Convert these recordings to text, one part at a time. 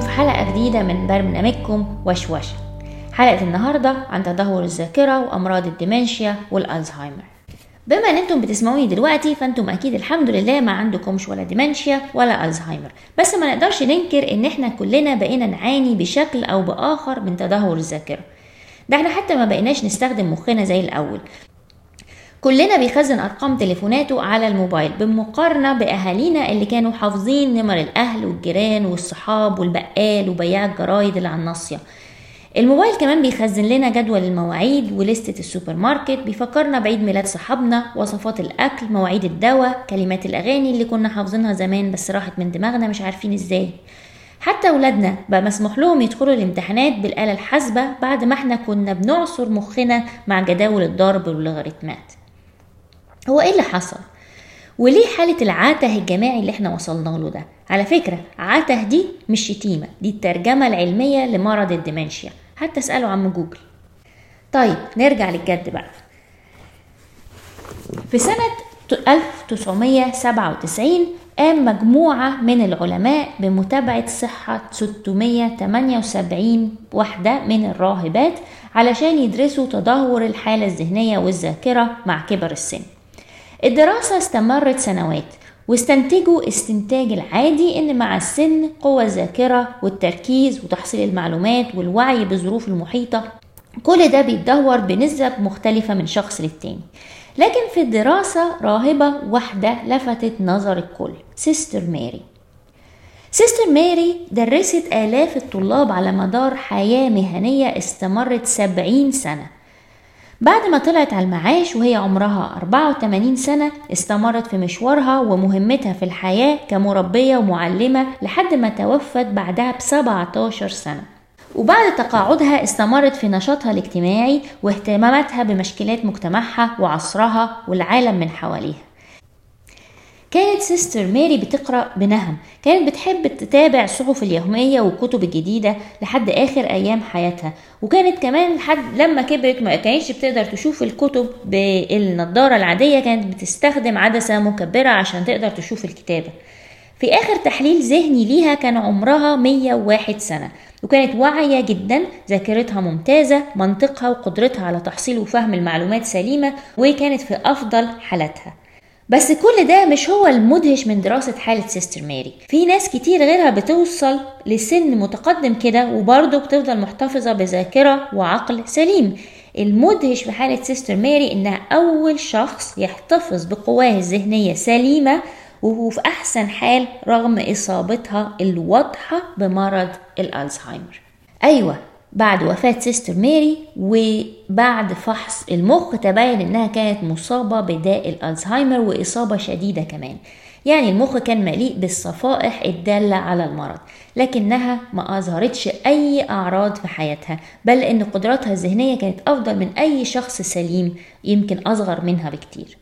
بيكم في حلقة جديدة من برنامجكم وشوشة حلقة النهاردة عن تدهور الذاكرة وأمراض الديمنشيا والألزهايمر. بما إن أنتم بتسمعوني دلوقتي فأنتم أكيد الحمد لله ما عندكمش ولا ديمنشيا ولا ألزهايمر. بس ما نقدرش ننكر إن إحنا كلنا بقينا نعاني بشكل أو بآخر من تدهور الذاكرة. ده إحنا حتى ما بقيناش نستخدم مخنا زي الأول. كلنا بيخزن أرقام تليفوناته على الموبايل بالمقارنة بأهالينا اللي كانوا حافظين نمر الأهل والجيران والصحاب والبقال وبياع الجرايد اللي على الناصية. الموبايل كمان بيخزن لنا جدول المواعيد ولستة السوبر ماركت بيفكرنا بعيد ميلاد صحابنا وصفات الأكل مواعيد الدواء كلمات الأغاني اللي كنا حافظينها زمان بس راحت من دماغنا مش عارفين إزاي. حتى أولادنا بقى مسموح لهم يدخلوا الامتحانات بالآلة الحاسبة بعد ما إحنا كنا بنعصر مخنا مع جداول الضرب واللوغاريتمات هو إيه اللي حصل؟ وليه حالة العته الجماعي اللي إحنا وصلنا له ده؟ على فكرة عته دي مش شتيمة دي الترجمة العلمية لمرض الديمنشيا حتى اسألوا عم جوجل طيب نرجع للجد بقى في سنة 1997 قام مجموعة من العلماء بمتابعة صحة 678 واحدة من الراهبات علشان يدرسوا تدهور الحالة الذهنية والذاكرة مع كبر السن الدراسة استمرت سنوات واستنتجوا استنتاج العادي إن مع السن قوة الذاكرة والتركيز وتحصيل المعلومات والوعي بالظروف المحيطة كل ده بيتدهور بنسب مختلفة من شخص للتاني. لكن في الدراسة راهبة واحدة لفتت نظر الكل Sister ماري. Sister ماري درست آلاف الطلاب على مدار حياة مهنية استمرت سبعين سنة. بعد ما طلعت على المعاش وهي عمرها 84 سنة استمرت في مشوارها ومهمتها في الحياة كمربية ومعلمة لحد ما توفت بعدها ب 17 سنة. وبعد تقاعدها استمرت في نشاطها الاجتماعي واهتماماتها بمشكلات مجتمعها وعصرها والعالم من حواليها. كانت سيستر ماري بتقرأ بنهم. كانت بتحب تتابع الصحف اليومية والكتب الجديدة لحد آخر أيام حياتها. وكانت كمان لحد لما كبرت ما كانتش بتقدر تشوف الكتب بالنضارة العادية كانت بتستخدم عدسة مكبرة عشان تقدر تشوف الكتابة. في آخر تحليل ذهني ليها كان عمرها 101 سنة. وكانت واعية جدا ذاكرتها ممتازة منطقها وقدرتها على تحصيل وفهم المعلومات سليمة وكانت في أفضل حالاتها. بس كل ده مش هو المدهش من دراسة حالة سيستر ماري. في ناس كتير غيرها بتوصل لسن متقدم كده وبرضه بتفضل محتفظة بذاكرة وعقل سليم. المدهش في حالة Sister ماري إنها أول شخص يحتفظ بقواه الذهنية سليمة وهو في أحسن حال رغم إصابتها الواضحة بمرض الألزهايمر. أيوة بعد وفاة Sister ماري وبعد فحص المخ تبين إنها كانت مصابة بداء الألزهايمر وإصابة شديدة كمان. يعني المخ كان مليء بالصفائح الدالة على المرض لكنها ما أظهرتش أي أعراض في حياتها بل إن قدراتها الذهنية كانت أفضل من أي شخص سليم يمكن أصغر منها بكتير.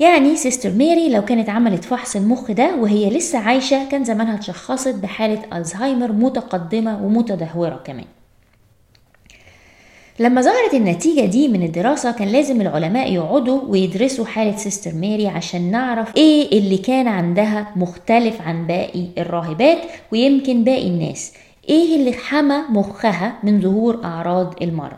يعني Sister ماري لو كانت عملت فحص المخ ده وهي لسه عايشة كان زمانها اتشخصت بحالة ألزهايمر متقدمة ومتدهورة كمان. لما ظهرت النتيجة دي من الدراسة كان لازم العلماء يقعدوا ويدرسوا حالة Sister ماري عشان نعرف إيه اللي كان عندها مختلف عن باقي الراهبات ويمكن باقي الناس. إيه اللي حمى مخها من ظهور أعراض المرض؟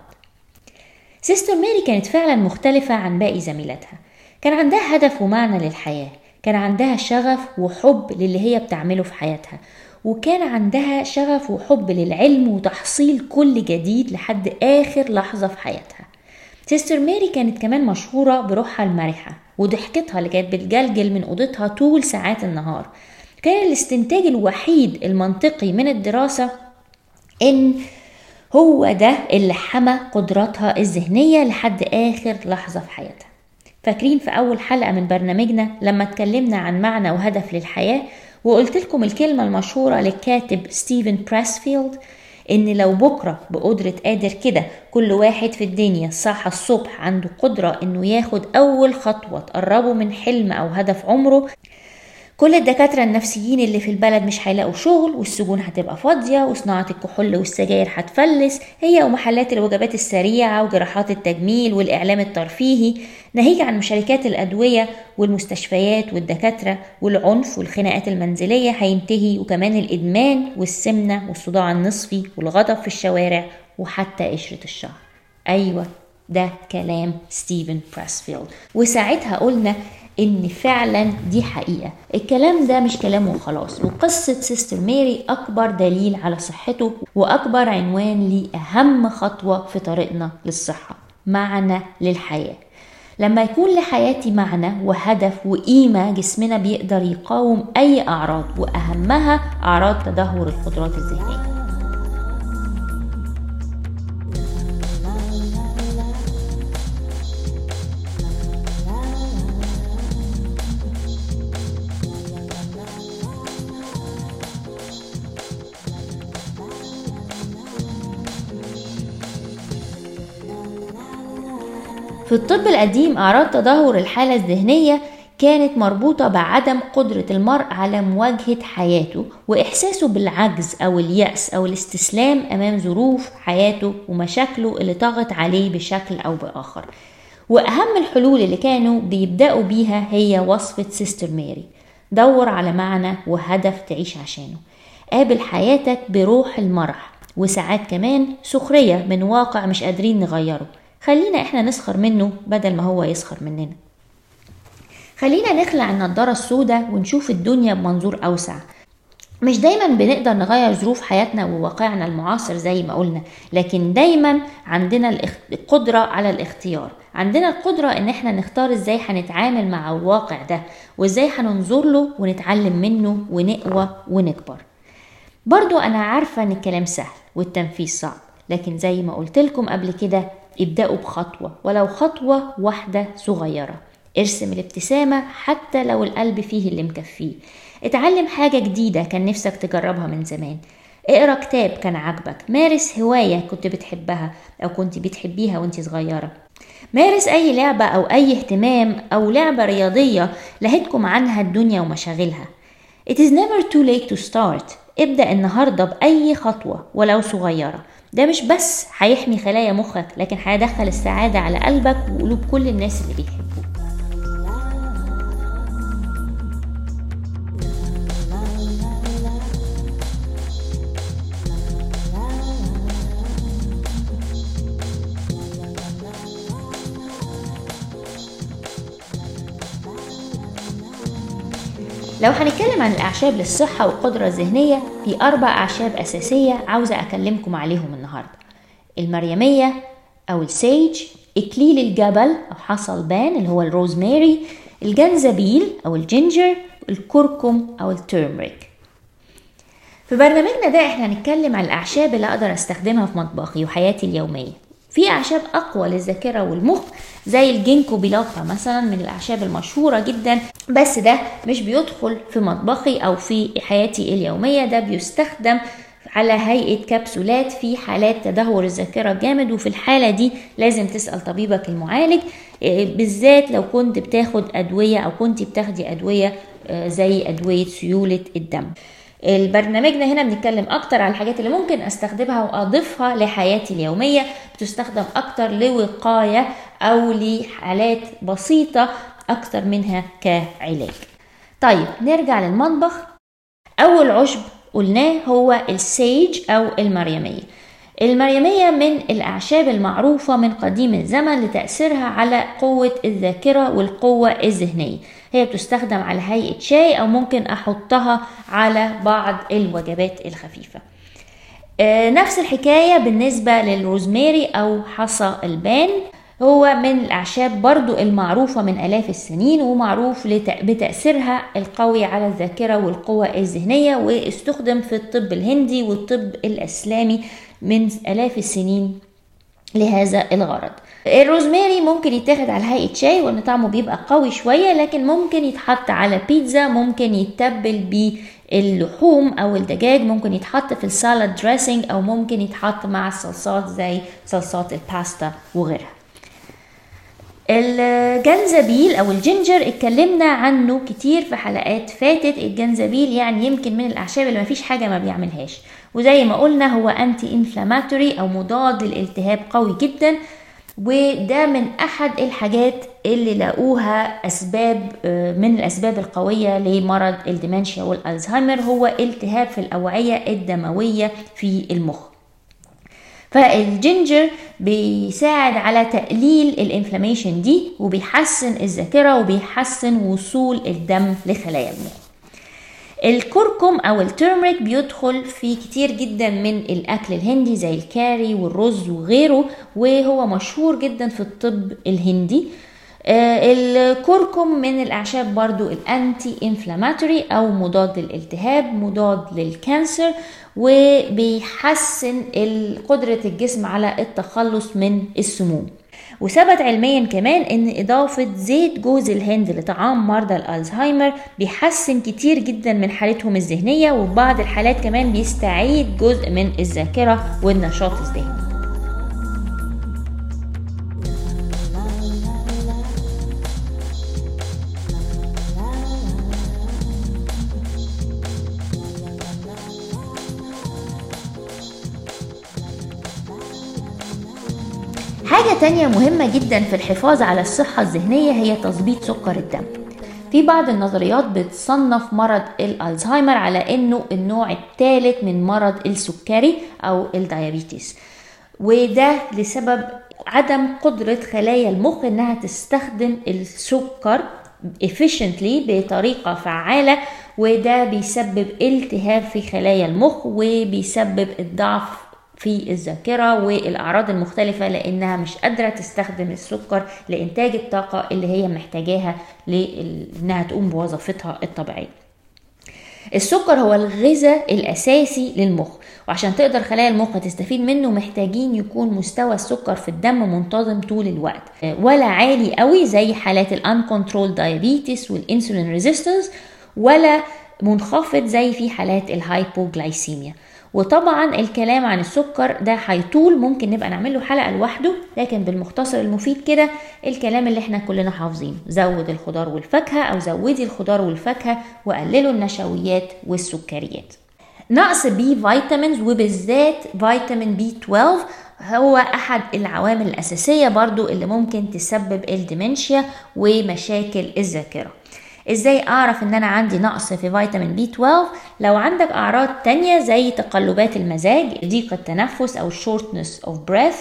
Sister ماري كانت فعلا مختلفة عن باقي زميلاتها. كان عندها هدف ومعنى للحياة. كان عندها شغف وحب للي هي بتعمله في حياتها. وكان عندها شغف وحب للعلم وتحصيل كل جديد لحد آخر لحظة في حياتها. Sister ماري كانت كمان مشهورة بروحها المرحة وضحكتها اللي كانت بتجلجل من أوضتها طول ساعات النهار. كان الاستنتاج الوحيد المنطقي من الدراسة إن هو ده اللي حمى قدراتها الذهنية لحد آخر لحظة في حياتها. فاكرين في أول حلقة من برنامجنا لما اتكلمنا عن معنى وهدف للحياة وقلت لكم الكلمة المشهورة للكاتب ستيفن براسفيلد إن لو بكرة بقدرة قادر كده كل واحد في الدنيا صحى الصبح عنده قدرة إنه ياخد أول خطوة تقربه من حلم أو هدف عمره كل الدكاترة النفسيين اللي في البلد مش هيلاقوا شغل والسجون هتبقى فاضية وصناعة الكحول والسجاير هتفلس. هي ومحلات الوجبات السريعة وجراحات التجميل والإعلام الترفيهي. ناهيك عن شركات الأدوية والمستشفيات والدكاترة والعنف والخناقات المنزلية هينتهي. وكمان الإدمان والسمنة والصداع النصفي والغضب في الشوارع وحتى قشرة الشعر. أيوة ده كلام ستيفن براسفيلد. وساعتها قلنا إن فعلا دي حقيقة. الكلام ده مش كلام وخلاص وقصة سيستر ماري أكبر دليل على صحته وأكبر عنوان لأهم خطوة في طريقنا للصحة معنى للحياة. لما يكون لحياتي معنى وهدف وقيمة جسمنا بيقدر يقاوم أي أعراض وأهمها أعراض تدهور القدرات الذهنية. في الطب القديم أعراض تدهور الحالة الذهنية كانت مربوطة بعدم قدرة المرء على مواجهة حياته وإحساسه بالعجز أو اليأس أو الاستسلام أمام ظروف حياته ومشاكله اللي طغت عليه بشكل أو بآخر. وأهم الحلول اللي كانوا بيبدأوا بيها هي وصفة سيستر ماري دور على معنى وهدف تعيش عشانه. قابل حياتك بروح المرح وساعات كمان سخرية من واقع مش قادرين نغيره. خلينا إحنا نسخر منه بدل ما هو يسخر مننا. خلينا نخلع النضارة السوداء ونشوف الدنيا بمنظور أوسع. مش دايما بنقدر نغير ظروف حياتنا وواقعنا المعاصر زي ما قلنا لكن دايما عندنا القدرة على الاختيار. عندنا القدرة إن إحنا نختار إزاي هنتعامل مع الواقع ده وإزاي هننظر له ونتعلم منه ونقوى ونكبر. برضو أنا عارفة إن الكلام سهل والتنفيذ صعب لكن زي ما قلت لكم قبل كده ابدأوا بخطوة ولو خطوة واحدة صغيرة. ارسم الابتسامة حتى لو القلب فيه اللي مكفيه. اتعلم حاجة جديدة كان نفسك تجربها من زمان. اقرأ كتاب كان عاجبك. مارس هواية كنت بتحبها أو كنت بتحبيها وانت صغيرة. مارس أي لعبة أو أي اهتمام أو لعبة رياضية لهتكم عنها الدنيا ومشاغلها. It is never too late to start. ابدأ النهاردة بأي خطوة ولو صغيرة. ده مش بس هيحمي خلايا مخك لكن هيدخل السعادة على قلبك وقلوب كل الناس اللي بيحبوك. لو هنتكلم عن الأعشاب للصحة والقدرة الذهنية في أربع أعشاب أساسية عاوزة أكلمكم عليهم النهاردة. المريمية أو ال sage إكليل الجبل أو حصى البان اللي هو الروزماري الجنزبيل أو ال ginger الكركم أو ال turmeric. في برنامجنا ده إحنا هنتكلم عن الأعشاب اللي أقدر أستخدمها في مطبخي وحياتي اليومية. في أعشاب أقوى للذاكرة والمخ زي الجينكو بيلاطا مثلا من الأعشاب المشهورة جدا بس ده مش بيدخل في مطبخي أو في حياتي اليومية ده بيستخدم على هيئة كبسولات في حالات تدهور الذاكرة جامد وفي الحالة دي لازم تسأل طبيبك المعالج بالذات لو كنت بتاخد أدوية أو كنت بتاخدي أدوية زي أدوية سيولة الدم. البرنامجنا هنا بنتكلم أكتر على الحاجات اللي ممكن أستخدمها وأضيفها لحياتي اليومية بتستخدم أكتر لوقاية أو لحالات بسيطة أكتر منها كعلاج. طيب نرجع للمطبخ. أول عشب قلناه هو السيج أو المريمية. المريمية من الأعشاب المعروفة من قديم الزمن لتأثيرها على قوة الذاكرة والقوة الذهنية. هي بتستخدم على هيئة شاي أو ممكن أحطها على بعض الوجبات الخفيفة. نفس الحكاية بالنسبة للروزماري أو حصى البان. هو من الأعشاب برضو المعروفة من آلاف السنين ومعروف بتأثيرها القوي على الذاكرة والقوة الذهنية واستخدم في الطب الهندي والطب الإسلامي من آلاف السنين لهذا الغرض. الروزماري ممكن يتاخد على هيئة شاي وإن طعمه بيبقى قوي شوية لكن ممكن يتحط على بيتزا ممكن يتبل باللحوم أو الدجاج ممكن يتحط في ال salad dressing أو ممكن يتحط مع الصلصات زي صلصات الباستا وغيرها. الجنزبيل أو ال ginger اتكلمنا عنه كتير في حلقات فاتت. الجنزبيل يعني يمكن من الأعشاب اللي مفيش حاجة ما بيعملهاش. وزي ما قلنا هو anti-inflammatory أو مضاد للالتهاب قوي جدا. وده من أحد الحاجات اللي لقوها أسباب من الأسباب القوية لمرض ال dementia والألزهايمر هو التهاب في الأوعية الدموية في المخ. فال ginger بيساعد على تقليل ال inflammation دي وبيحسن الذاكرة وبيحسن وصول الدم لخلايا المخ. الكركم أو ال turmeric بيدخل في كتير جدا من الأكل الهندي زي الكاري والرز وغيره وهو مشهور جدا في الطب الهندي. الكركم من الأعشاب برضو ال anti-inflammatory أو مضاد للالتهاب مضاد لل cancer وبيحسن قدرة الجسم على التخلص من السموم. وثبت علميا كمان إن إضافة زيت جوز الهند لطعام مرضى الألزهايمر بيحسن كتير جدا من حالتهم الذهنية وفي بعض الحالات كمان بيستعيد جزء من الذاكرة والنشاط الذهني. تانية مهمة جدا في الحفاظ على الصحة الذهنية هي تظبيط سكر الدم. في بعض النظريات بتصنف مرض الألزهايمر على إنه النوع الثالث من مرض السكري أو ال diabetes وده لسبب عدم قدرة خلايا المخ إنها تستخدم السكر efficiently بطريقة فعالة وده بيسبب التهاب في خلايا المخ وبيسبب الضعف في الذاكرة والأعراض المختلفة لأنها مش قادرة تستخدم السكر لإنتاج الطاقة اللي هي محتاجاها لأنها تقوم بوظيفتها الطبيعية. السكر هو الغذاء الأساسي للمخ وعشان تقدر خلايا المخ تستفيد منه محتاجين يكون مستوى السكر في الدم منتظم طول الوقت ولا عالي قوي زي حالات ال uncontrolled diabetes وال insulin resistance ولا منخفض زي في حالات ال hypoglycemia وطبعا الكلام عن السكر ده هيطول ممكن نبقى نعمل له حلقة لوحده لكن بالمختصر المفيد كده الكلام اللي إحنا كلنا حافظينه. زود الخضار والفاكهة أو زودي الخضار والفاكهة وقللوا النشويات والسكريات. نقص B vitamins وبالذات فيتامين B12 هو أحد العوامل الأساسية برضو اللي ممكن تسبب ال dementia ومشاكل الذاكرة. إزاي أعرف إن أنا عندي نقص في فيتامين بي 12 لو عندك أعراض تانية زي تقلبات المزاج ضيق التنفس أو shortness of breath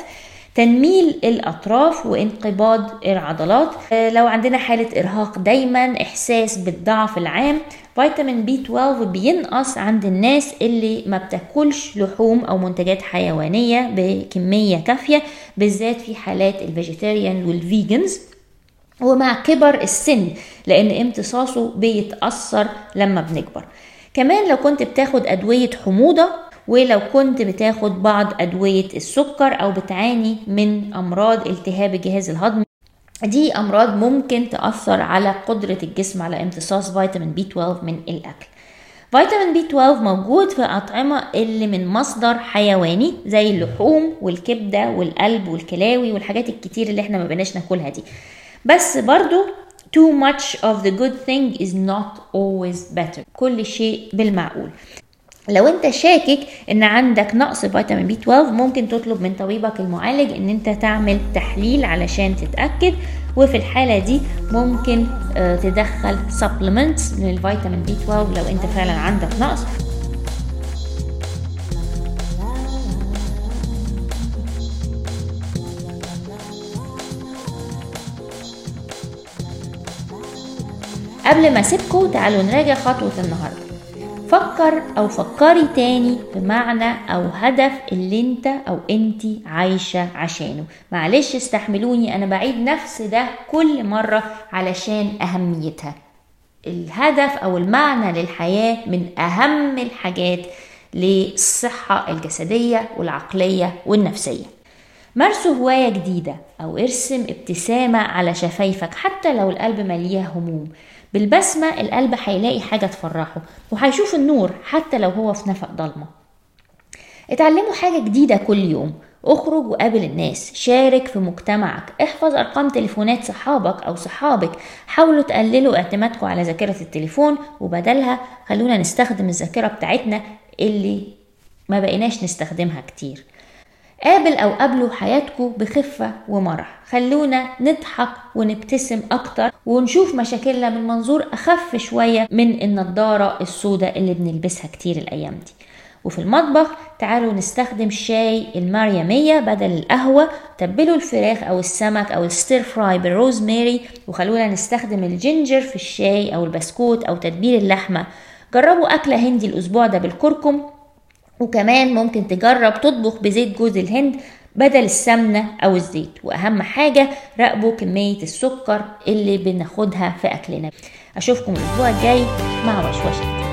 تنميل الأطراف وانقباض العضلات. لو عندنا حالة إرهاق دايما إحساس بالضعف العام فيتامين بي 12 بينقص عند الناس اللي ما بتاكلش لحوم أو منتجات حيوانية بكمية كافية بالذات في حالات ال vegetarian وال vegans ومع كبر السن لأن امتصاصه بيتأثر لما بنكبر. كمان لو كنت بتاخد أدوية حموضة ولو كنت بتاخد بعض أدوية السكر أو بتعاني من أمراض التهاب الجهاز الهضمي دي أمراض ممكن تأثر على قدرة الجسم على امتصاص فيتامين B12 من الأكل. فيتامين B12 موجود في الأطعمة اللي من مصدر حيواني زي اللحوم والكبدة والقلب والكلاوي والحاجات الكتير اللي إحنا ما بقناش ناكلها دي. بس برضو too much of the good thing is not always better. كل شيء بالمعقول. لو انت شاكك ان عندك نقص فيتامين بي 12 ممكن تطلب من طبيبك المعالج ان انت تعمل تحليل علشان تتأكد. وفي الحالة دي ممكن تدخل supplements للفيتامين بي 12 لو انت فعلا عندك نقص. قبل ما أسيبكم تعالوا نراجع خطوة النهاردة. فكر أو فكري تاني بمعنى أو هدف اللي أنت أو انتي عايشة عشانه. معلش استحملوني أنا بعيد نفس ده كل مرة علشان أهميتها. الهدف أو المعنى للحياة من أهم الحاجات للصحة الجسدية والعقلية والنفسية. مارسوا هواية جديدة أو ارسم ابتسامة على شفايفك حتى لو القلب ملياه هموم. بالبسمة القلب هيلاقي حاجة تفرحه وهيشوف النور حتى لو هو في نفق ضلمة. اتعلموا حاجة جديدة كل يوم اخرج وقابل الناس شارك في مجتمعك احفظ أرقام تليفونات صحابك أو صحابك حاولوا تقللوا اعتمادكم على ذاكرة التليفون وبدلها خلونا نستخدم الذاكرة بتاعتنا اللي ما بقيناش نستخدمها كتير. قابل أو قابلوا حياتكم بخفة ومرح. خلونا نضحك ونبتسم أكتر ونشوف مشاكلنا من منظور أخف شوية من النضارة السوداء اللي بنلبسها كتير الأيام دي. وفي المطبخ تعالوا نستخدم شاي المريمية بدل القهوة تبلوا الفراخ أو السمك أو ال stir fry بال rosemary وخلونا نستخدم ال ginger في الشاي أو البسكوت أو تتبيل اللحمة. جربوا أكلة هندي الأسبوع ده بالكركم وكمان ممكن تجرب تطبخ بزيت جوز الهند بدل السمنة أو الزيت. وأهم حاجة راقبوا كمية السكر اللي بناخدها في أكلنا. أشوفكم الأسبوع الجاي مع وشوشة.